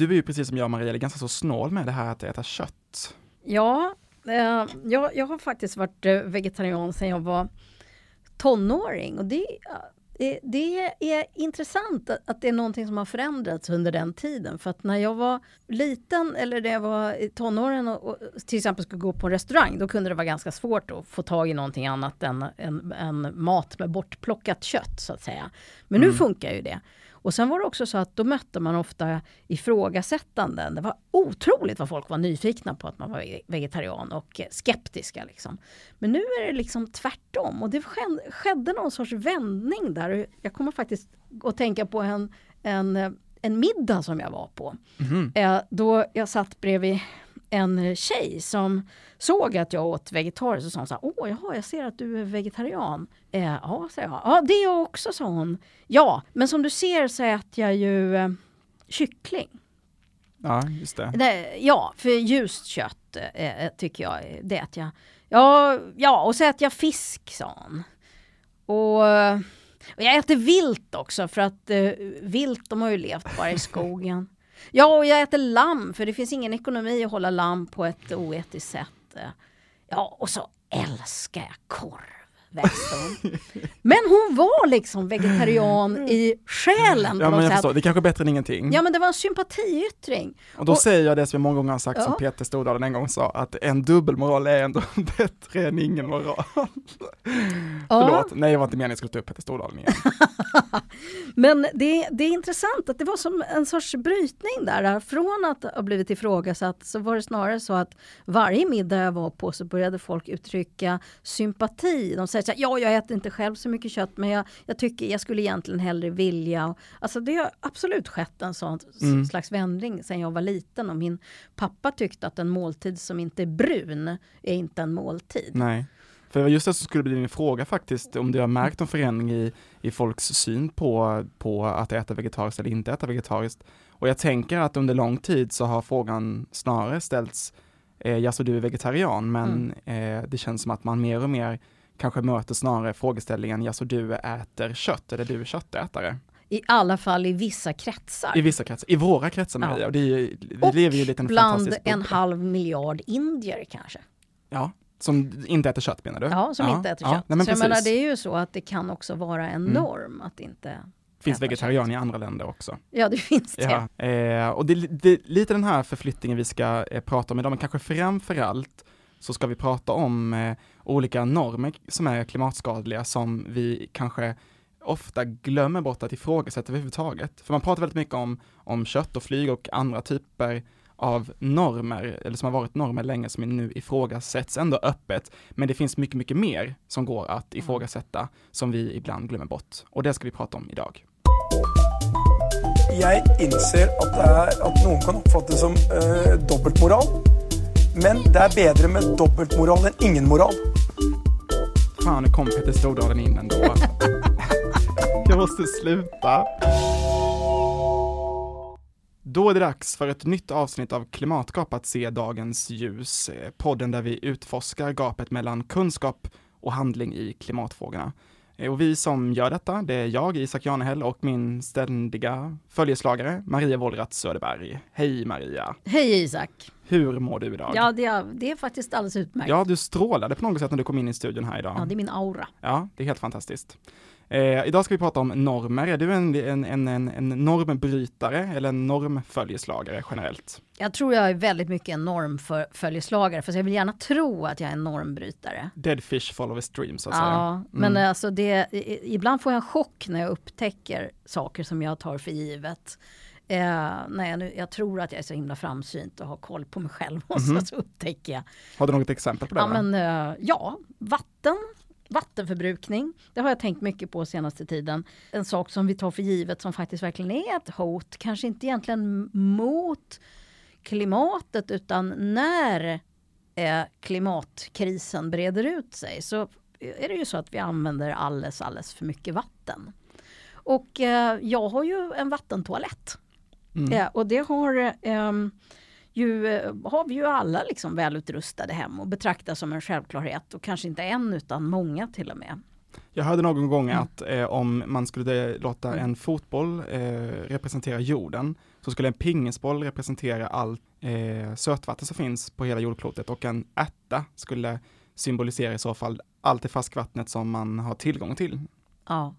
du är ju precis som jag Maria, ganska så snål med det här att äta kött. Ja, eh, jag, jag har faktiskt varit eh, vegetarian sedan jag var tonåring och det, eh, det är intressant att det är någonting som har förändrats under den tiden. För att när jag var liten eller när jag var i tonåren och, och till exempel skulle gå på en restaurang, då kunde det vara ganska svårt att få tag i någonting annat än, än, än mat med bortplockat kött så att säga. Men mm. nu funkar ju det. Och sen var det också så att då mötte man ofta ifrågasättanden. Det var otroligt vad folk var nyfikna på att man var vegetarian och skeptiska. Liksom. Men nu är det liksom tvärtom och det skedde någon sorts vändning där. Jag kommer faktiskt att tänka på en, en, en middag som jag var på. Mm. Då jag satt bredvid en tjej som såg att jag åt vegetariskt och sa så här, åh jaha, jag ser att du är vegetarian. Eh, ja, sa jag. Ja, det är jag också, sa hon. Ja, men som du ser så äter jag ju eh, kyckling. Ja, just det. det ja, för ljust kött eh, eh tycker jag, det äter jag. Ja, ja, och så äter jag fisk, sa hon. Och, och jag äter vilt också, för att eh, vilt, de har ju levt bara i skogen. Ja, och jag äter lamm, för det finns ingen ekonomi att hålla lamm på ett oetiskt sätt. Ja, och så älskar jag korv. Väste Men hon var liksom vegetarian i själen. Ja, men jag förstår. Det är kanske är bättre än ingenting. Ja, men det var en sympatiyttring. Och då och, säger jag det som jag många gånger har sagt, ja. som Peter Stordalen en gång sa, att en dubbelmoral är ändå bättre än ingen moral. Ja. Förlåt, nej, det var inte meningen att jag skulle ta upp Peter Stordalen igen. men det, det är intressant att det var som en sorts brytning där. Från att ha blivit ifrågasatt så var det snarare så att varje middag jag var på så började folk uttrycka sympati. De säger så här, ja, jag äter inte själv så mycket kött men jag, jag tycker jag skulle egentligen hellre vilja. Alltså det har absolut skett en sån mm. slags vändning sedan jag var liten och min pappa tyckte att en måltid som inte är brun är inte en måltid. Nej. För just det som skulle bli min fråga faktiskt, om du har märkt en förändring i, i folks syn på, på att äta vegetariskt eller inte äta vegetariskt. Och jag tänker att under lång tid så har frågan snarare ställts, eh, ja så du är vegetarian, men mm. eh, det känns som att man mer och mer kanske möter snarare frågeställningen, ja så du äter kött eller du är köttätare? I alla fall i vissa kretsar. I vissa kretsar, i våra kretsar Maria. Ja. Och det är, vi och lever ju lite en bland en halv miljard indier kanske. Ja, som inte äter kött menar du? Ja, som ja. inte äter kött. Ja, nej, så jag menar, det är ju så att det kan också vara en mm. norm att inte finns vegetarian i andra länder också. Ja, det finns det. Ja, eh, och det, är lite den här förflyttningen vi ska eh, prata om idag, men kanske framför allt så ska vi prata om eh, olika normer som är klimatskadliga som vi kanske ofta glömmer bort att ifrågasätta överhuvudtaget. För man pratar väldigt mycket om, om kött och flyg och andra typer av normer, eller som har varit normer länge, som nu ifrågasätts ändå öppet. Men det finn mycket, mycket mer som går att mm. ifrågasätta, som vi ibland glömmer bort. Och det ska vi prata om idag. Jag inser att, det är, att någon kan uppfatta det som uh, dubbelmoral. Men det är bättre med dubbelmoral än ingen moral. Fan, nu kom Peter Stordalen in ändå. Jag måste sluta. Då är det dags för ett nytt avsnitt av Klimatgap att se dagens ljus. Podden där vi utforskar gapet mellan kunskap och handling i klimatfrågorna. Och vi som gör detta, det är jag, Isak Janehäll och min ständiga följeslagare Maria Wollratz Söderberg. Hej Maria! Hej Isak! Hur mår du idag? Ja, det är, det är faktiskt alldeles utmärkt. Ja, du strålade på något sätt när du kom in i studion här idag. Ja, det är min aura. Ja, det är helt fantastiskt. Eh, idag ska vi prata om normer. Är du en, en, en, en normbrytare eller en normföljeslagare generellt? Jag tror jag är väldigt mycket en normföljeslagare, för jag vill gärna tro att jag är en normbrytare. Dead fish follow stream så att ja, säga. Ja, mm. men alltså det, ibland får jag en chock när jag upptäcker saker som jag tar för givet. Eh, jag, nu, jag tror att jag är så himla framsynt och har koll på mig själv och mm -hmm. så, upptäcker jag. Har du något exempel på det? Ja, men, eh, ja vatten Vattenförbrukning, det har jag tänkt mycket på senaste tiden. En sak som vi tar för givet som faktiskt verkligen är ett hot, kanske inte egentligen mot klimatet utan när eh, klimatkrisen breder ut sig så är det ju så att vi använder alldeles, alldeles för mycket vatten. Och eh, jag har ju en vattentoalett. Mm. Eh, och det har ehm, ju, eh, har vi ju alla liksom välutrustade hem och betraktar som en självklarhet och kanske inte en utan många till och med. Jag hörde någon gång mm. att eh, om man skulle låta mm. en fotboll eh, representera jorden så skulle en pingisboll representera allt eh, sötvatten som finns på hela jordklotet och en ärta skulle symbolisera i så fall allt det färskvattnet som man har tillgång till. Ja.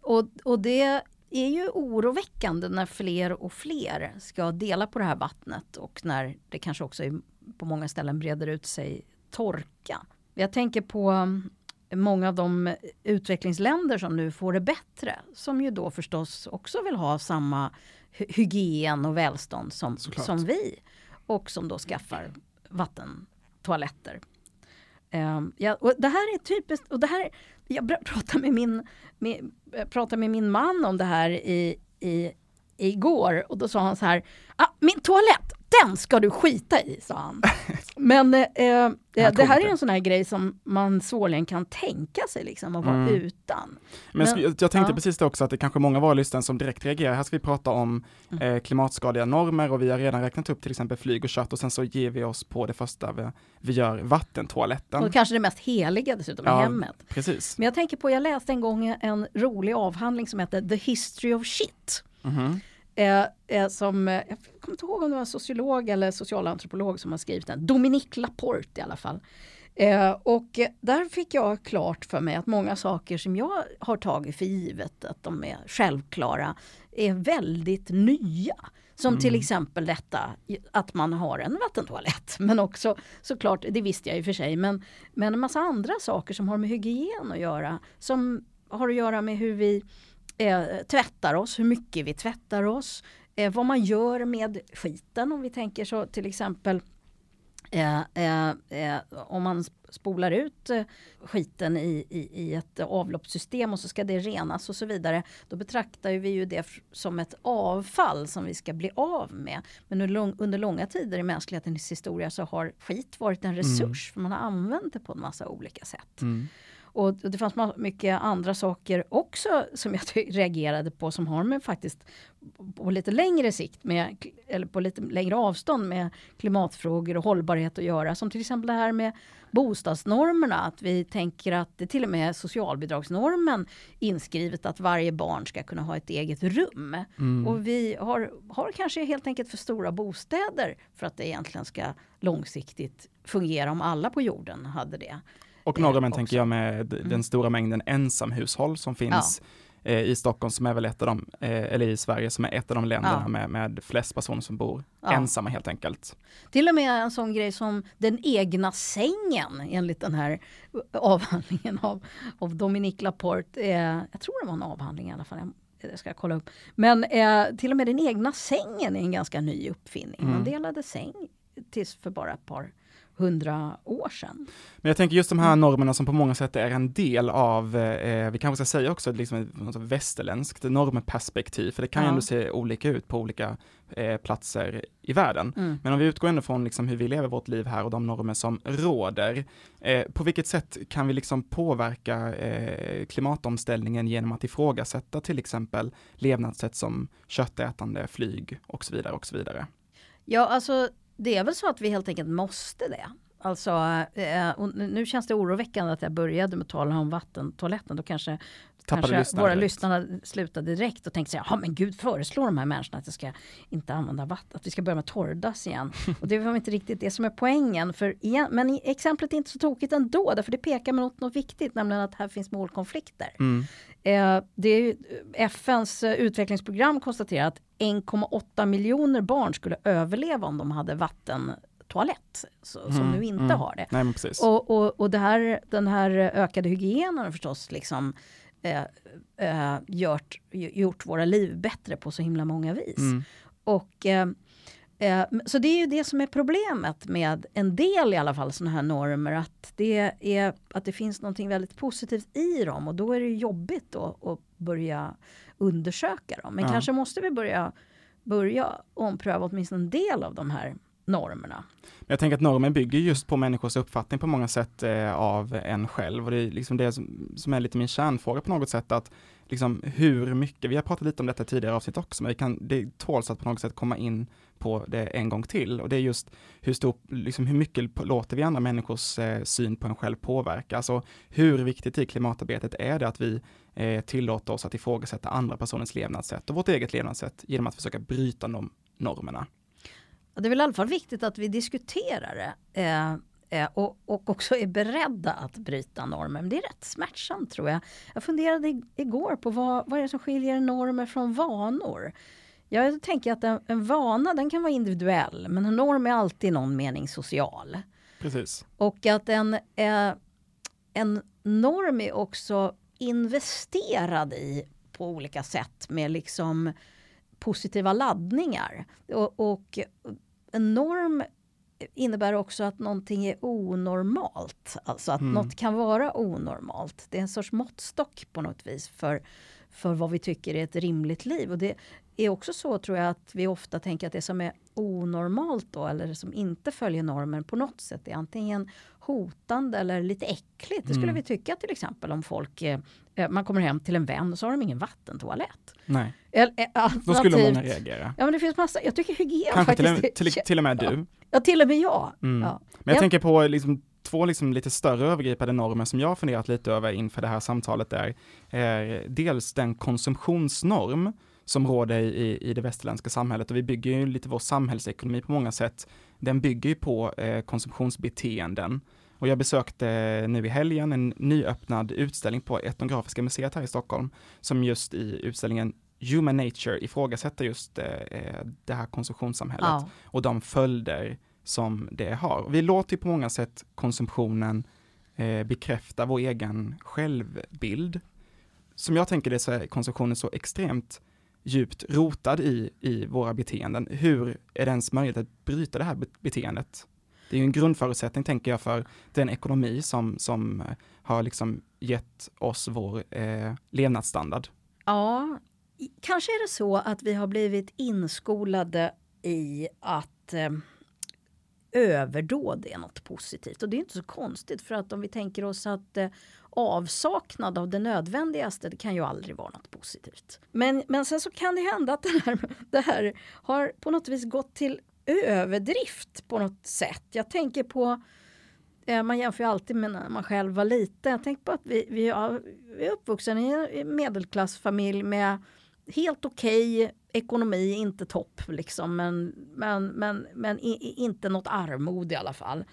Och, och det är ju oroväckande när fler och fler ska dela på det här vattnet och när det kanske också är, på många ställen breder ut sig torka. Jag tänker på mm, många av de utvecklingsländer som nu får det bättre, som ju då förstås också vill ha samma hygien och välstånd som, som vi och som då skaffar vattentoaletter. Um, ja, och det här är typiskt, och det här, jag pratade med min, med, eh, pratade med min man om det här i, i, igår. Och då sa han så här, ah, min toalett, den ska du skita i, sa han. Men eh, eh, det här är en sån här grej som man svårligen kan tänka sig liksom att vara Mm. utan. Men jag, Men- jag tänkte ja. precis det också att det kanske är många våra lyssnare som direkt reagerar. Här ska vi prata om Mm. eh, klimatskadliga normer och vi har redan räknat upp till exempel flyg och kött och sen så ger vi oss på det första vi, vi gör, vattentoaletten. Och kanske det mest heliga dessutom i Ja. hemmet. Precis. Men jag tänker på, jag läste en gång en rolig avhandling som heter The History of Shit. Mhm. Eh, eh, som, jag kommer inte ihåg om det var en sociolog eller socialantropolog som har skrivit den. Dominique Laporte i alla fall. Eh, och där fick jag klart för mig att många saker som jag har tagit för givet att de är självklara är väldigt nya. Som till exempel detta att man har en vattentoalett. Men också såklart, det visste jag i och för sig, men, men en massa andra saker som har med hygien att göra. Som har att göra med hur vi eh, tvättar oss, hur mycket vi tvättar oss, eh, vad man gör med skiten om vi tänker så till exempel eh, eh, eh, om man sp- spolar ut eh, skiten i, i, i ett avloppssystem och så ska det renas och så vidare. Då betraktar vi ju det som ett avfall som vi ska bli av med. Men under, lång, under långa tider i mänsklighetens historia så har skit varit en resurs för man har använt det på en massa olika sätt. Mm. Och det fanns mycket andra saker också som jag reagerade på som har med faktiskt på lite längre sikt med, eller på lite längre avstånd med klimatfrågor och hållbarhet att göra. Som till exempel det här med bostadsnormerna. Att vi tänker att det till och med är socialbidragsnormen inskrivet att varje barn ska kunna ha ett eget rum. Mm. Och vi har, har kanske helt enkelt för stora bostäder för att det egentligen ska långsiktigt fungera om alla på jorden hade det. Och eh, normen också. tänker jag med den stora mängden ensamhushåll som finns eh, i Stockholm som är väl ett av de, eh, eller i Sverige som är ett av de länderna Ja. med, med flest personer som bor Ja. ensamma helt enkelt. Till och med en sån grej som den egna sängen enligt den här avhandlingen av, av Dominique Laporte. Eh, jag tror det var en avhandling i alla fall. Jag, jag ska kolla upp. Men eh, till och med den egna sängen är en ganska ny uppfinning. Man Mm. delade säng tills för bara ett par hundra år sedan. Men jag tänker just de här Mm. normerna som på många sätt är en del av, eh, vi kanske ska säga också liksom ett västerländskt normperspektiv, för det kan ju Ja. ändå se olika ut på olika eh, platser i världen. Mm. Men om vi utgår ändå från liksom hur vi lever vårt liv här och de normer som råder, eh, på vilket sätt kan vi liksom påverka eh, klimatomställningen genom att ifrågasätta till exempel levnadssätt som köttätande, flyg och så vidare och så vidare. Ja, alltså det är väl så att vi helt enkelt måste det. Alltså, eh, nu känns det oroväckande att jag började med att tala om vattentoaletten. Då kanske, kanske våra direkt. lyssnare slutade direkt och tänkte så här, ja men gud föreslår de här människorna att jag ska inte använda vatten, att vi ska börja med torrdass igen. och det var inte riktigt det som är poängen. För igen, men exemplet är inte så tokigt ändå, därför det pekar mot något viktigt, nämligen att här finns målkonflikter. Mm. Eh, det är ju, FNs eh, utvecklingsprogram konstaterar att 1,8 miljoner barn skulle överleva om de hade vattentoalett, så, som Mm, nu inte mm. har det. Nej. Och, och, och det här, den här ökade hygienen har förstås liksom eh, eh, gjort, gjort våra liv bättre på så himla många vis. Mm. Och, eh, eh, så det är ju det som är problemet med en del i alla fall sådana här normer. Att det, är, att det finns någonting väldigt positivt i dem och då är det jobbigt då att börja undersöka dem. Men Ja. kanske måste vi börja, börja ompröva åtminstone en del av de här normerna. Jag tänker att normen bygger just på människors uppfattning på många sätt eh, av en själv och det är liksom det som, som är lite min kärnfråga på något sätt att liksom hur mycket, vi har pratat lite om detta i tidigare avsnitt också, men vi kan, det tåls att på något sätt komma in på det en gång till och det är just hur stor, liksom hur mycket låter vi andra människors eh, syn på en själv påverka, alltså hur viktigt i klimatarbetet är det att vi eh, tillåter oss att ifrågasätta andra personers levnadssätt och vårt eget levnadssätt genom att försöka bryta de normerna. Det är väl i alla fall viktigt att vi diskuterar det. Eh, eh, och, och också är beredda att bryta normer. Men det är rätt smärtsamt tror jag. Jag funderade igår på vad, vad är det som skiljer normer från vanor. Jag tänker att en, en vana den kan vara individuell men en norm är alltid i någon mening social. Precis. Och att en, eh, en norm är också investerad i på olika sätt med liksom positiva laddningar. Och, och en norm innebär också att någonting är onormalt. Alltså att mm. något kan vara onormalt. Det är en sorts måttstock på något vis för, för vad vi tycker är ett rimligt liv. Och det är också så tror jag att vi ofta tänker att det som är onormalt då eller som inte följer normen på något sätt är antingen hotande eller lite äckligt. Det skulle mm. vi tycka till exempel om folk, eh, eh, man kommer hem till en vän och så har de ingen vattentoalett. Nej. El, eh, Då skulle många reagera. Ja men det finns massa, jag tycker hygien Kanske faktiskt. Till, till, till och med du. Ja, till och med jag. Mm. Ja. Men jag, jag tänker på liksom två liksom lite större övergripande normer som jag har funderat lite över inför det här samtalet är, är dels den konsumtionsnorm som råder i, i det västerländska samhället och vi bygger ju lite vår samhällsekonomi på många sätt. Den bygger ju på eh, konsumtionsbeteenden. Och jag besökte nu i helgen en nyöppnad utställning på Etnografiska museet här i Stockholm som just i utställningen Human Nature ifrågasätter just eh, eh det här konsumtionssamhället ja. och de följder som det har. Vi låter ju på många sätt konsumtionen eh, bekräfta vår egen självbild. Som jag tänker det så är konsumtionen så extremt djupt rotad i, i våra beteenden. Hur är det ens möjligt att bryta det här beteendet? Det är ju en grundförutsättning, tänker jag, för den ekonomi som, som eh, har liksom gett oss vår eh, levnadsstandard. Ja, kanske är det så att vi har blivit inskolade i att eh, överdåd är något positivt. Och det är inte så konstigt för att om vi tänker oss att eh, avsaknad av det nödvändigaste det kan ju aldrig vara något positivt. Men, men sen så kan det hända att det här, det här har på något vis gått till överdrift på något sätt. Jag tänker på eh, man jämför ju alltid med när man själv var liten. Jag tänker på att vi, vi, är, vi är uppvuxen i en medelklassfamilj med helt okej okay, ekonomi, inte topp liksom, men, men, men, men i, inte något armod i alla fall.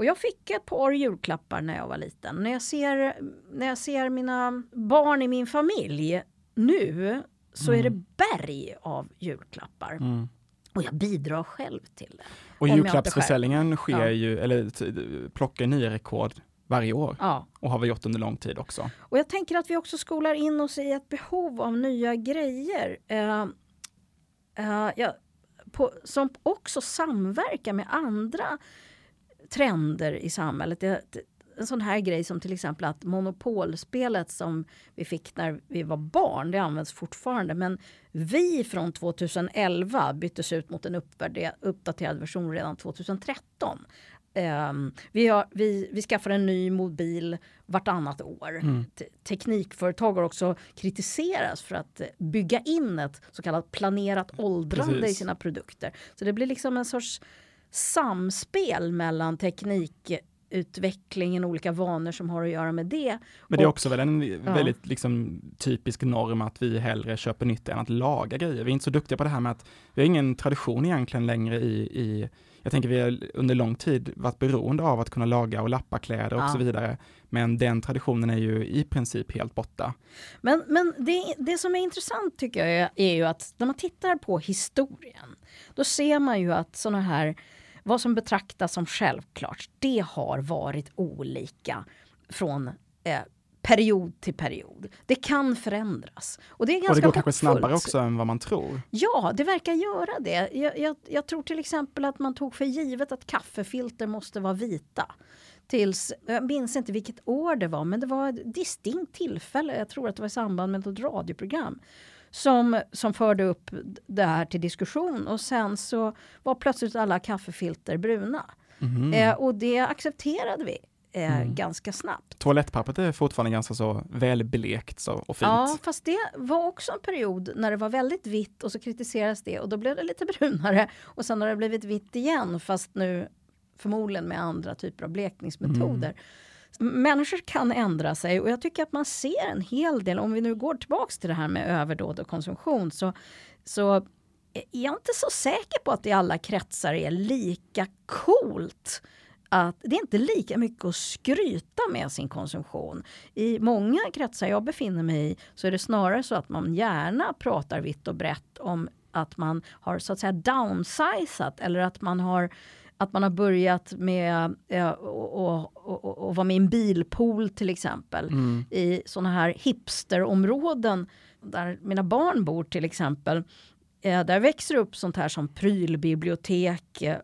Och jag fick ett par julklappar när jag var liten. När jag ser, när jag ser mina barn i min familj nu så mm. är det mm. berg av julklappar. Mm. Och jag bidrar själv till det. Och julklappsförsäljningen sker ja. ju, eller plockar nya rekord varje år. Ja. Och har vi gjort under lång tid också. Och jag tänker att vi också skolar in oss i ett behov av nya grejer. Uh, uh, ja, på, som också samverkar med andra trender i samhället. Det, en sån här grej som till exempel att monopolspelet som vi fick när vi var barn, det används fortfarande. Men vi från 2011 byttes ut mot en uppdaterad version redan 2013. Um, vi, har, vi, vi skaffar en ny mobil vartannat år. Mm. Teknikföretag har också kritiserats för att bygga in ett så kallat planerat åldrande Precis. i sina produkter. Så det blir liksom en sorts samspel mellan teknikutvecklingen och olika vanor som har att göra med det. Men det är också väl en ja. väldigt liksom, typisk norm att vi hellre köper nytt än att laga grejer. Vi är inte så duktiga på det här med att vi har ingen tradition egentligen längre i, i jag tänker vi har under lång tid varit beroende av att kunna laga och lappa kläder och ja. så vidare. Men den traditionen är ju i princip helt borta. Men, men det, det som är intressant tycker jag är, är ju att när man tittar på historien, då ser man ju att sådana här vad som betraktas som självklart, det har varit olika från eh, period till period. Det kan förändras. Och det, är ganska och det går kanske snabbare också än vad man tror. Ja, det verkar göra det. Jag, jag, jag, tror till exempel att man tog för givet att kaffefilter måste vara vita. Tills, jag minns inte vilket år det var, men det var ett distinkt tillfälle. Jag tror att det var i samband med ett radioprogram som, som förde upp det här till diskussion och sen så var plötsligt alla kaffefilter bruna. Mm. Eh, och det accepterade vi. Eh, mm. ganska snabbt. Toalettpappret är fortfarande ganska så välblekt så, och fint. Ja, fast det var också en period när det var väldigt vitt och så kritiseras det och då blev det lite brunare och sen har det blivit vitt igen fast nu förmodligen med andra typer av blekningsmetoder. Mm. Människor kan ändra sig och jag tycker att man ser en hel del, om vi nu går tillbaks till det här med överdåd och konsumtion, så, så är jag inte så säker på att det i alla kretsar är lika coolt att det är inte lika mycket att skryta med sin konsumtion. I många kretsar jag befinner mig i så är det snarare så att man gärna pratar vitt och brett om att man har så att säga downsizat eller att man har att man har börjat med eh, och, och, och, och vara med i en bilpool till exempel. Mm. I sådana här hipsterområden där mina barn bor till exempel. Eh, där växer upp sånt här som prylbibliotek, eh,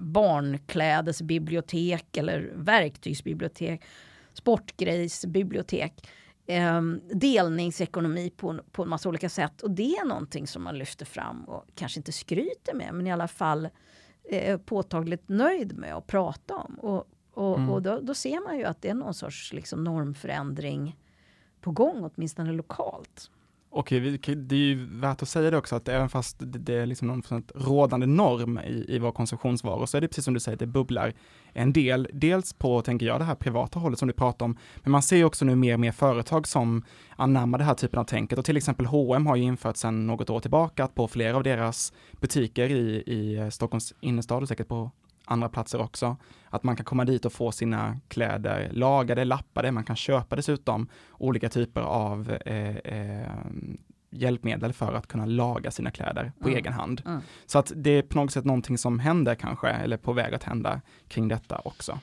barnklädesbibliotek eller verktygsbibliotek, sportgrejsbibliotek. Eh, delningsekonomi på, på en massa olika sätt. Och det är någonting som man lyfter fram och kanske inte skryter med men i alla fall är påtagligt nöjd med att prata om. Och, och, mm. och då, då, ser man ju att det är någon sorts liksom normförändring på gång, åtminstone lokalt. Okej, det är ju värt att säga det också, att även fast det är liksom någon rådande norm i, i våra konsumtionsvaror, så är det precis som du säger, det bubblar en del. Dels på, tänker jag, det här privata hållet som du pratar om, men man ser ju också nu mer och mer företag som anammar den här typen av tänket och till exempel H&M har ju infört sedan något år tillbaka att på flera av deras butiker i, i Stockholms innerstad och säkert på andra platser också. Att man kan komma dit och få sina kläder lagade, lappade, man kan köpa dessutom olika typer av eh, eh, hjälpmedel för att kunna laga sina kläder på mm. egen hand. Mm. Så att det är på något sätt någonting som händer kanske, eller på väg att hända kring detta också.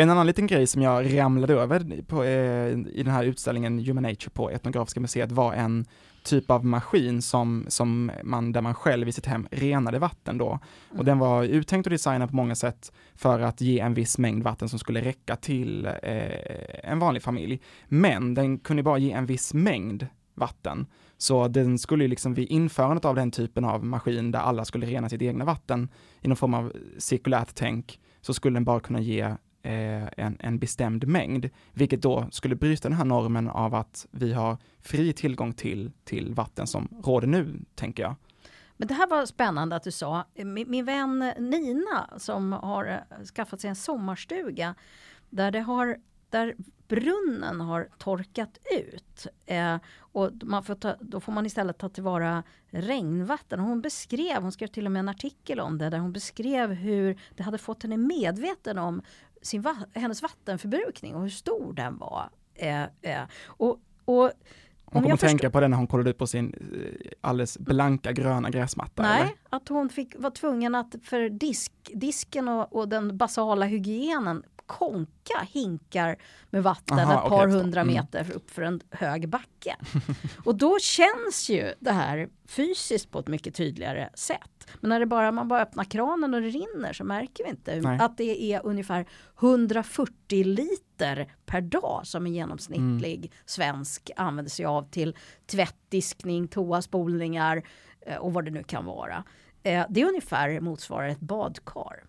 En annan liten grej som jag ramlade över på, eh, i den här utställningen Human Nature på Etnografiska museet var en typ av maskin som, som man, där man själv i sitt hem renade vatten då. Och mm. den var uttänkt och designad på många sätt för att ge en viss mängd vatten som skulle räcka till eh, en vanlig familj. Men den kunde bara ge en viss mängd vatten. Så den skulle liksom vid införandet av den typen av maskin där alla skulle rena sitt egna vatten i någon form av cirkulärt tänk, så skulle den bara kunna ge Eh, en, en bestämd mängd, vilket då skulle bryta den här normen av att vi har fri tillgång till, till vatten som råder nu, tänker jag. Men det här var spännande att du sa. Min, min vän Nina som har eh, skaffat sig en sommarstuga där det har där brunnen har torkat ut. Eh, och man får ta, då får man istället ta tillvara regnvatten. Hon beskrev, hon skrev till och med en artikel om det, där hon beskrev hur det hade fått henne medveten om sin, hennes vattenförbrukning och hur stor den var. Eh, eh. Och, och hon kommer tänka på det när hon kollade ut på sin eh, alldeles blanka gröna gräsmatta? Nej, eller? att hon fick, var tvungen att för disk, disken och, och den basala hygienen konka hinkar med vatten Aha, ett par okay, hundra mm. meter upp för en hög backe. och då känns ju det här fysiskt på ett mycket tydligare sätt. Men när det bara, man bara öppnar kranen och det rinner så märker vi inte Nej. att det är ungefär 140 liter per dag som en genomsnittlig mm. svensk använder sig av till tvättdiskning, toaspolningar eh, och vad det nu kan vara. Eh, det ungefär motsvarar ett badkar.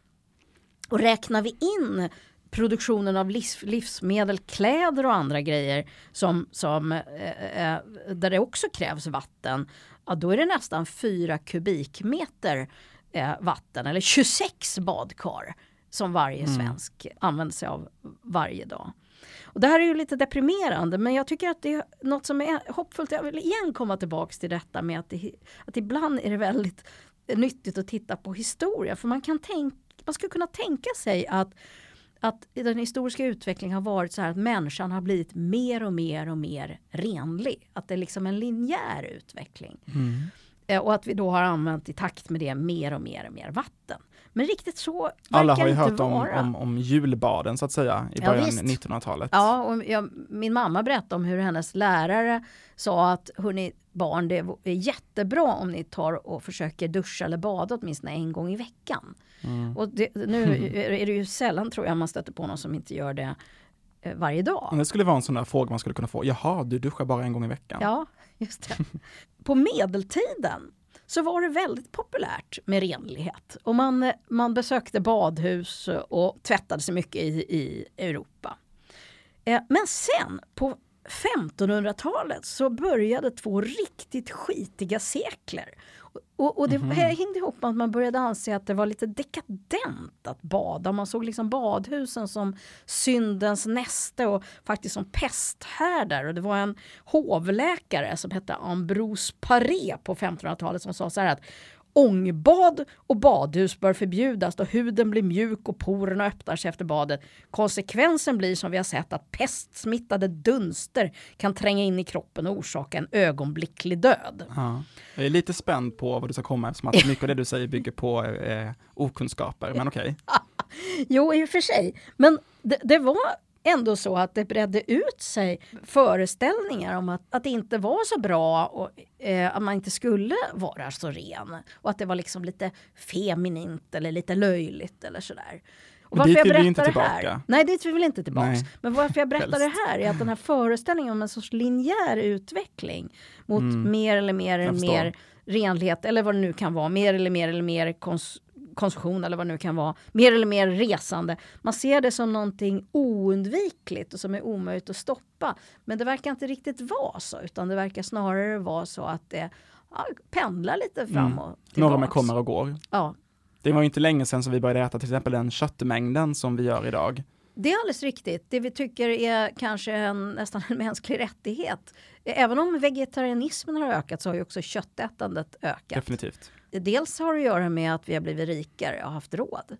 Och räknar vi in produktionen av livs, livsmedel, kläder och andra grejer som, som, eh, eh, där det också krävs vatten, ja, då är det nästan 4 kubikmeter eh, vatten eller 26 badkar som varje mm. svensk använder sig av varje dag. Och det här är ju lite deprimerande men jag tycker att det är något som är hoppfullt. Jag vill igen komma tillbaks till detta med att, det, att ibland är det väldigt nyttigt att titta på historia för man kan tänka, man skulle kunna tänka sig att att den historiska utvecklingen har varit så här att människan har blivit mer och mer och mer renlig. Att det är liksom en linjär utveckling. Mm. Eh, och att vi då har använt i takt med det mer och mer och mer vatten. Men riktigt så verkar Alla har ju inte hört om, om, om, julbaden så att säga i början ja, 1900-talet. Ja, och jag, min mamma berättade om hur hennes lärare sa att hörni barn, det är jättebra om ni tar och försöker duscha eller bada åtminstone en gång i veckan. Mm. Och det, nu är det ju sällan tror jag man stöter på någon som inte gör det eh, varje dag. Det skulle vara en sån där fråga man skulle kunna få. Jaha, du duschar bara en gång i veckan? Ja, just det. på medeltiden så var det väldigt populärt med renlighet. Och man, man besökte badhus och tvättade sig mycket i, i Europa. Eh, men sen på 1500-talet så började två riktigt skitiga sekler. Och, och det mm hängde ihop med att man började anse att det var lite dekadent att bada. Man såg liksom badhusen som syndens näste och faktiskt som pesthärdar. Och det var en hovläkare som hette Ambrose Paré på 1500-talet som sa så här att Ångbad och badhus bör förbjudas då huden blir mjuk och porerna öppnar sig efter badet. Konsekvensen blir som vi har sett att pestsmittade dunster kan tränga in i kroppen och orsaka en ögonblicklig död. Ja. Jag är lite spänd på vad du ska komma eftersom att mycket av det du säger bygger på eh, okunskaper, men okej. Okay. jo, i och för sig. Men det, det var ändå så att det bredde ut sig föreställningar om att, att det inte var så bra och eh, att man inte skulle vara så ren. Och att det var liksom lite feminint eller lite löjligt eller sådär. Och varför dit vill vi inte tillbaka. Här, nej, dit vill vi inte tillbaka. Men varför jag berättar det här är att den här föreställningen om en sorts linjär utveckling mot mm. mer eller mer, mer renlighet eller vad det nu kan vara, mer eller mer eller mer kons konsumtion eller vad det nu kan vara, mer eller mer resande. Man ser det som någonting oundvikligt och som är omöjligt att stoppa. Men det verkar inte riktigt vara så, utan det verkar snarare vara så att det ja, pendlar lite fram mm. och tillbaks. Normer kommer och går. Ja. Det var ju inte länge sedan som vi började äta till exempel den köttmängden som vi gör idag. Det är alldeles riktigt. Det vi tycker är kanske en, nästan en mänsklig rättighet. Även om vegetarianismen har ökat så har ju också köttätandet ökat. Definitivt dels har det att göra med att vi har blivit rikare och haft råd.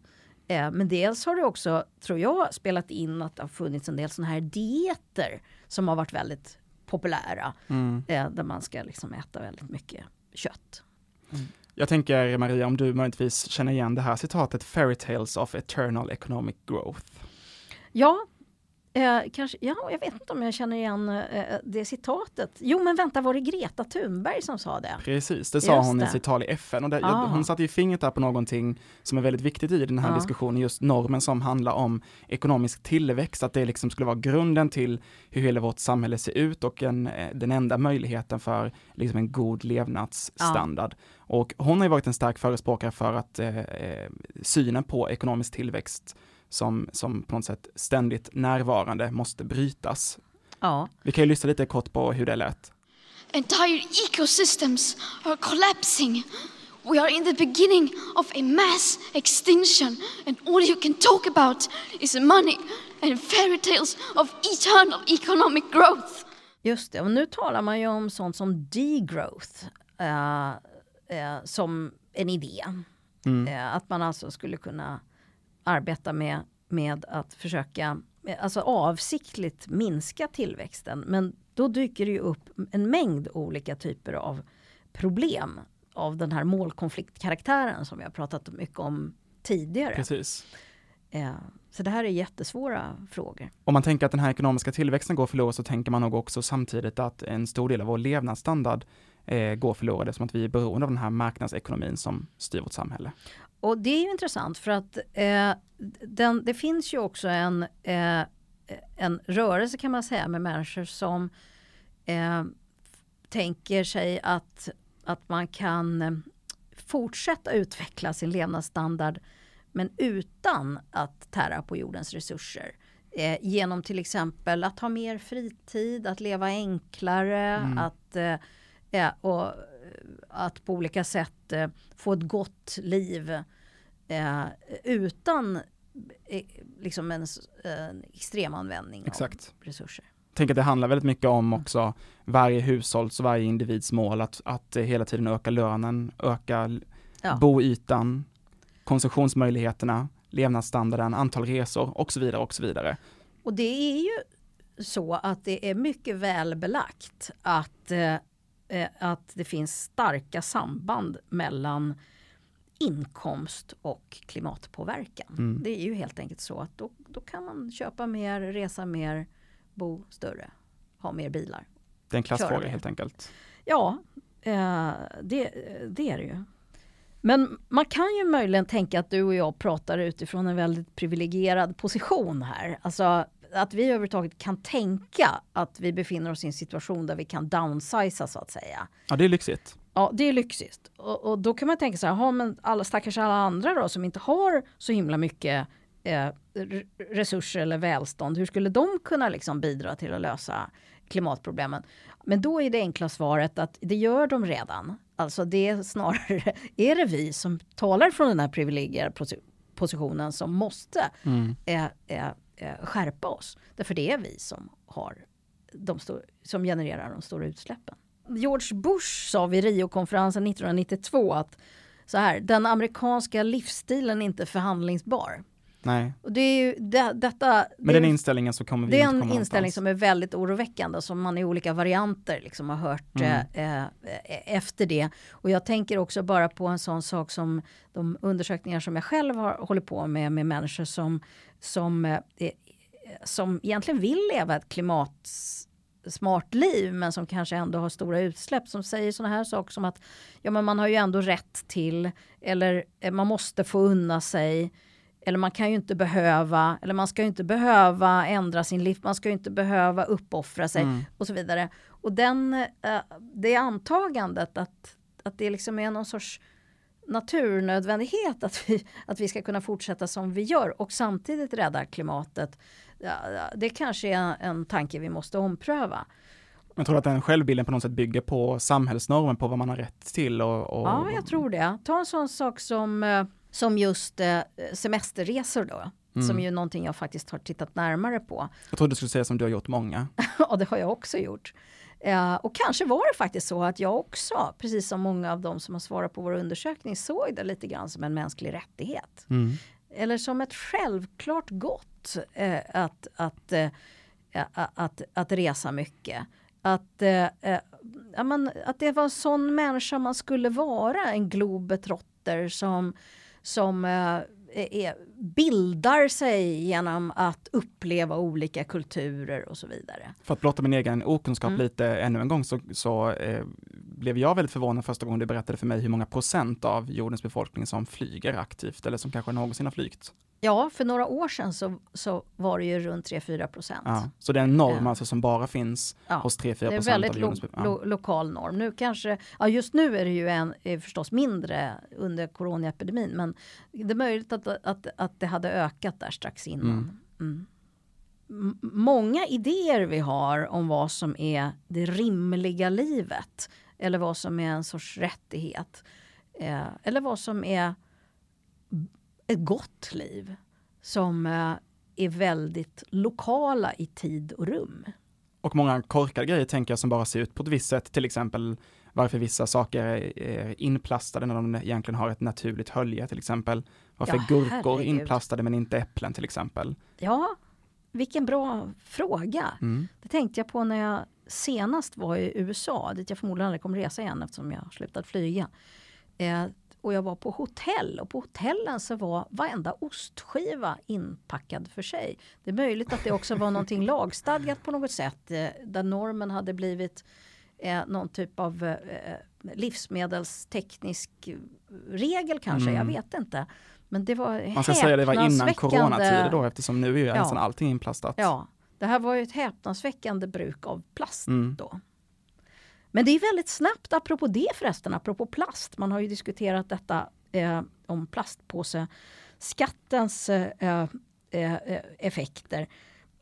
Eh, men dels har det också, tror jag, spelat in att det har funnits en del sådana här dieter som har varit väldigt populära. Mm. Eh, där man ska liksom äta väldigt mycket kött. Mm. Jag tänker Maria, om du möjligtvis känner igen det här citatet Fairy Tales of Eternal Economic Growth. Ja, Eh, kanske, ja, jag vet inte om jag känner igen eh, det citatet. Jo, men vänta, var det Greta Thunberg som sa det? Precis, det sa just hon det. i sitt tal i FN. Och det, jag, hon satte ju fingret där på någonting som är väldigt viktigt i den här ah. diskussionen, just normen som handlar om ekonomisk tillväxt, att det liksom skulle vara grunden till hur hela vårt samhälle ser ut och en, eh, den enda möjligheten för liksom en god levnadsstandard. Ah. Och hon har ju varit en stark förespråkare för att eh, eh synen på ekonomisk tillväxt som, som på något sätt ständigt närvarande måste brytas. Ja. Vi kan ju lyssna lite kort på hur det lät. Entire ecosystems are collapsing. We are in the beginning of a mass extinction and all you can talk about is money and fairy tales of eternal economic growth. Just det, och nu talar man ju om sånt som degrowth uh, uh, som en idé. Mm. Uh, att man alltså skulle kunna arbeta med, med att försöka alltså avsiktligt minska tillväxten. Men då dyker det ju upp en mängd olika typer av problem av den här målkonfliktkaraktären som vi har pratat mycket om tidigare. Precis. Eh, så det här är jättesvåra frågor. Om man tänker att den här ekonomiska tillväxten går förlorad så tänker man nog också samtidigt att en stor del av vår levnadsstandard eh, går förlorad som att vi är beroende av den här marknadsekonomin som styr vårt samhälle. Och det är ju intressant för att eh, den, det finns ju också en, eh, en rörelse kan man säga med människor som eh, tänker sig att, att man kan eh, fortsätta utveckla sin levnadsstandard men utan att tära på jordens resurser. Eh, genom till exempel att ha mer fritid, att leva enklare, mm. att, eh, och att på olika sätt eh, få ett gott liv eh, utan eh, liksom en, en extrem användning Exakt. av resurser. Tänk att det handlar väldigt mycket om också varje hushålls och varje individs mål att, att hela tiden öka lönen, öka ja. boytan, konsumtionsmöjligheterna, levnadsstandarden, antal resor och så vidare och så vidare. Och det är ju så att det är mycket väl belagt att eh, att det finns starka samband mellan inkomst och klimatpåverkan. Mm. Det är ju helt enkelt så att då, då kan man köpa mer, resa mer, bo större, ha mer bilar. Det är en klassfråga helt enkelt. Ja, eh, det, det är det ju. Men man kan ju möjligen tänka att du och jag pratar utifrån en väldigt privilegierad position här. Alltså att vi överhuvudtaget kan tänka att vi befinner oss i en situation där vi kan downsiza så att säga. Ja, det är lyxigt. Ja, det är lyxigt. Och, och då kan man tänka så här, men alla stackars alla andra då som inte har så himla mycket eh, resurser eller välstånd, hur skulle de kunna liksom bidra till att lösa klimatproblemen. Men då är det enkla svaret att det gör de redan. Alltså det är snarare, är det vi som talar från den här privilegierade positionen som måste mm. eh, eh, Eh, skärpa oss. Därför det är vi som, har de stor, som genererar de stora utsläppen. George Bush sa vid Rio-konferensen 1992 att så här, den amerikanska livsstilen är inte förhandlingsbar. Nej. Och det är ju, det, detta, Med den inställningen så kommer vi Det är en inställning som är väldigt oroväckande som man i olika varianter liksom har hört mm. eh, eh, efter det. Och jag tänker också bara på en sån sak som de undersökningar som jag själv har hållit på med med människor som, som, eh, som egentligen vill leva ett klimatsmart liv men som kanske ändå har stora utsläpp som säger sådana här saker som att ja, men man har ju ändå rätt till eller eh, man måste få unna sig eller man kan ju inte behöva, eller man ska ju inte behöva ändra sin liv, man ska ju inte behöva uppoffra sig mm. och så vidare. Och den, uh, det antagandet att, att det liksom är någon sorts naturnödvändighet att vi, att vi ska kunna fortsätta som vi gör och samtidigt rädda klimatet. Ja, det kanske är en tanke vi måste ompröva. Jag tror att den självbilden på något sätt bygger på samhällsnormen på vad man har rätt till. Och, och... Ja, jag tror det. Ta en sån sak som uh, som just eh, semesterresor då. Mm. Som ju någonting jag faktiskt har tittat närmare på. Jag trodde du skulle säga som du har gjort många. ja, det har jag också gjort. Eh, och kanske var det faktiskt så att jag också, precis som många av dem som har svarat på vår undersökning, såg det lite grann som en mänsklig rättighet. Mm. Eller som ett självklart gott eh, att, att, eh, att, att resa mycket. Att, eh, eh, ja, man, att det var en sån människa man skulle vara, en globetrotter som som eh, är, bildar sig genom att uppleva olika kulturer och så vidare. För att blotta min egen okunskap mm. lite ännu en gång så, så eh, blev jag väldigt förvånad första gången du berättade för mig hur många procent av jordens befolkning som flyger aktivt eller som kanske någonsin har flygt. Ja, för några år sedan så, så var det ju runt 3-4 procent. Ja, så det är en norm ja. alltså som bara finns ja, hos 3-4 procent av jordens befolkning? Det är väldigt lo, lokal norm. Nu kanske, ja just nu är det ju en, är förstås mindre under coronaepidemin, men det är möjligt att, att, att det hade ökat där strax innan. Mm. Mm. Många idéer vi har om vad som är det rimliga livet eller vad som är en sorts rättighet eh, eller vad som är ett gott liv som eh, är väldigt lokala i tid och rum. Och många korkade grejer tänker jag som bara ser ut på ett visst sätt, till exempel varför vissa saker är inplastade när de egentligen har ett naturligt hölje till exempel. Varför ja, gurkor är inplastade men inte äpplen till exempel. Ja, vilken bra fråga. Mm. Det tänkte jag på när jag senast var i USA, dit jag förmodligen aldrig kommer resa igen eftersom jag har slutat flyga. Eh, och jag var på hotell och på hotellen så var varenda ostskiva inpackad för sig. Det är möjligt att det också var någonting lagstadgat på något sätt eh, där normen hade blivit eh, någon typ av eh, livsmedelsteknisk regel kanske, mm. jag vet inte. Men det var Man ska säga det var innan coronatider då eftersom nu är ju ja. nästan allting inplastat. Ja, det här var ju ett häpnadsväckande bruk av plast mm. då. Men det är väldigt snabbt, apropå det förresten, apropå plast. Man har ju diskuterat detta eh, om plastpåseskattens eh, eh, eh effekter.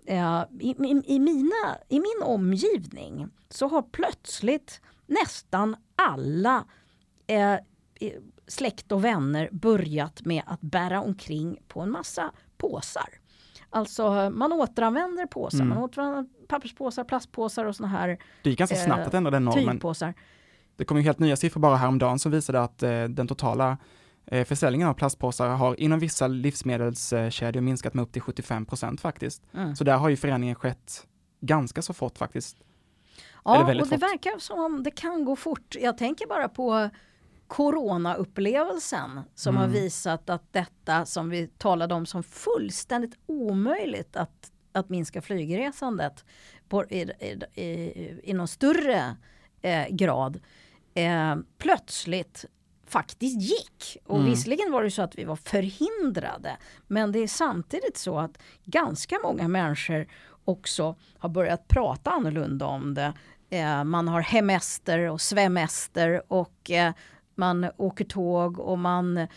Eh, I, i, i, mina, I min omgivning så har plötsligt nästan alla eh, släkt och vänner börjat med att bära omkring på en massa påsar. Alltså man återanvänder påsar, mm. man återanvänder papperspåsar, plastpåsar och såna här Det gick ganska eh, snabbt att ändra den normen. Tygpåsar. Det kom ju helt nya siffror bara häromdagen som visade att eh, den totala eh, försäljningen av plastpåsar har inom vissa livsmedelskedjor minskat med upp till 75 procent faktiskt. Mm. Så där har ju förändringen skett ganska så fort faktiskt. Ja, och det fort. verkar som om det kan gå fort. Jag tänker bara på coronaupplevelsen som mm. har visat att detta som vi talade om som fullständigt omöjligt att, att minska flygresandet på, i, i, i, i någon större eh, grad eh, plötsligt faktiskt gick. Och mm. visserligen var det så att vi var förhindrade men det är samtidigt så att ganska många människor också har börjat prata annorlunda om det. Eh, man har hemester och svemester och eh, man åker tåg och man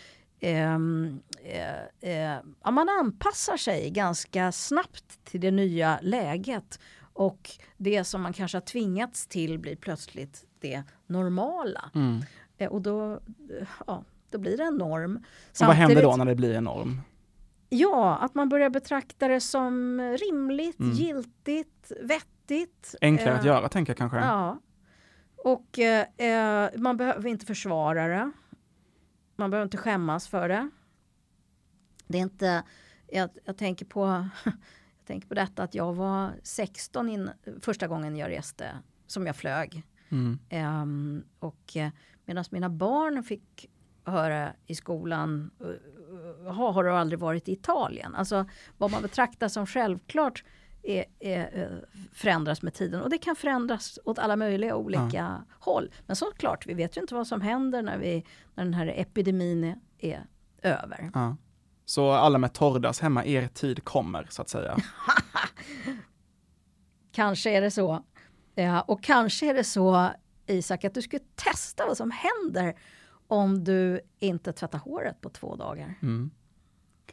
ehm, eh, eh, ja, man anpassar sig ganska snabbt till det nya läget. Och det som man kanske har tvingats till blir plötsligt det normala. Mm. Eh, och då, eh, ja, då blir det en norm. Och vad händer då när det blir en norm? Ja, att man börjar betrakta det som rimligt, Mm. giltigt, vettigt. Enklare att Eh, göra tänker jag kanske. Ja. Och eh, eh, man behöver inte försvara det. Man behöver inte skämmas för det. Det är inte, jag, jag tänker på jag tänker på detta att jag var 16 in, första gången jag reste som jag flög. Mm. Ehm, och eh, medan mina barn fick höra i skolan, har, har du aldrig varit i Italien? Alltså vad man betraktar som självklart är, är, eh, förändras med tiden och det kan förändras åt alla möjliga olika håll. Men såklart, vi vet ju inte vad som händer när, vi, när den här epidemin är, är över. Ja. Så alla med torrdass hemma, er tid kommer så att säga. Kanske är det så. Ja, och kanske är det så, Isak, att du skulle testa vad som händer om du inte tvättar håret på två dagar. Mm.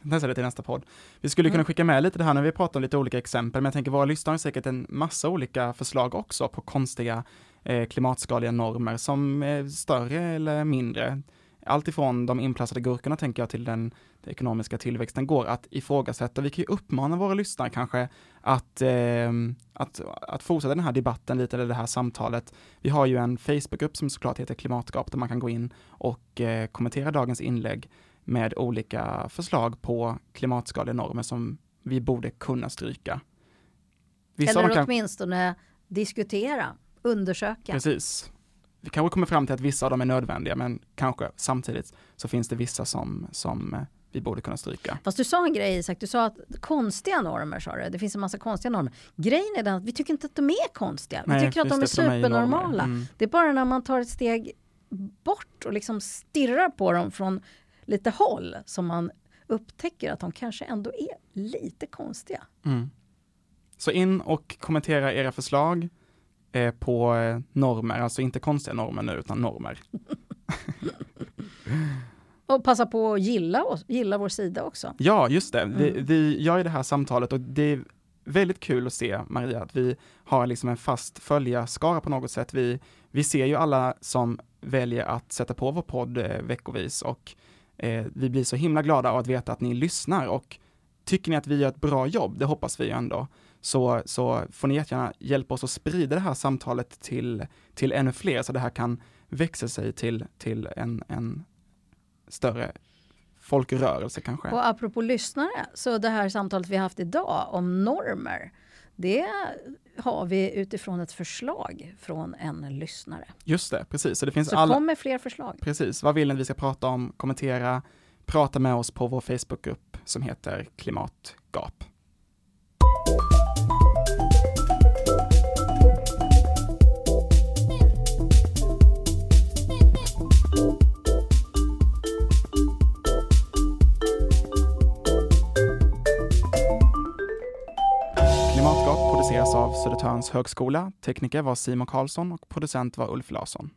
Kan testa det till nästa podd. Vi skulle Mm. kunna skicka med lite det här när vi pratar om lite olika exempel, men jag tänker våra lyssnare har säkert en massa olika förslag också på konstiga eh, klimatskadliga normer som är större eller mindre. Allt ifrån de inplastade gurkorna tänker jag till den, den ekonomiska tillväxten går att ifrågasätta. Vi kan ju uppmana våra lyssnare kanske att, eh, att, att fortsätta den här debatten lite, eller det här samtalet. Vi har ju en Facebookgrupp som såklart heter Klimatgap där man kan gå in och eh, kommentera dagens inlägg med olika förslag på klimatskadliga normer som vi borde kunna stryka. Vissa Eller kan, åtminstone diskutera, undersöka. precis. Vi kanske kommer fram till att vissa av dem är nödvändiga, men kanske samtidigt så finns det vissa som, som vi borde kunna stryka. Fast du sa en grej Isak, du sa att konstiga normer sa du. Det finns en massa konstiga normer. Grejen är den att vi tycker inte att de är konstiga. Vi Nej, tycker att de är supernormala. Mm. Det är bara när man tar ett steg bort och liksom stirrar på dem från lite håll som man upptäcker att de kanske ändå är lite konstiga. Mm. Så in och kommentera era förslag eh, på eh, normer, alltså inte konstiga normer nu, utan normer. Och passa på att gilla, oss, gilla vår sida också. Ja, just det. Vi, Mm. vi gör ju det här samtalet och det är väldigt kul att se, Maria, att vi har liksom en fast följarskara på något sätt. Vi, vi ser ju alla som väljer att sätta på vår podd eh, veckovis och eh, vi blir så himla glada av att veta att ni lyssnar och tycker ni att vi gör ett bra jobb, det hoppas vi ju ändå, så, så får ni jättegärna hjälpa oss att sprida det här samtalet till, till ännu fler så det här kan växa sig till, till en, en större folkrörelse kanske. Och apropå lyssnare, så det här samtalet vi har haft idag om normer, det har vi utifrån ett förslag från en lyssnare. Just det, precis. Så det finns Så alla, kom med fler förslag. precis. Vad vill ni att vi ska prata om? Kommentera, prata med oss på vår Facebookgrupp som heter Klimatgap. Presenteras av Södertörns högskola. Tekniker var Simon Karlsson och producent var Ulf Larsson.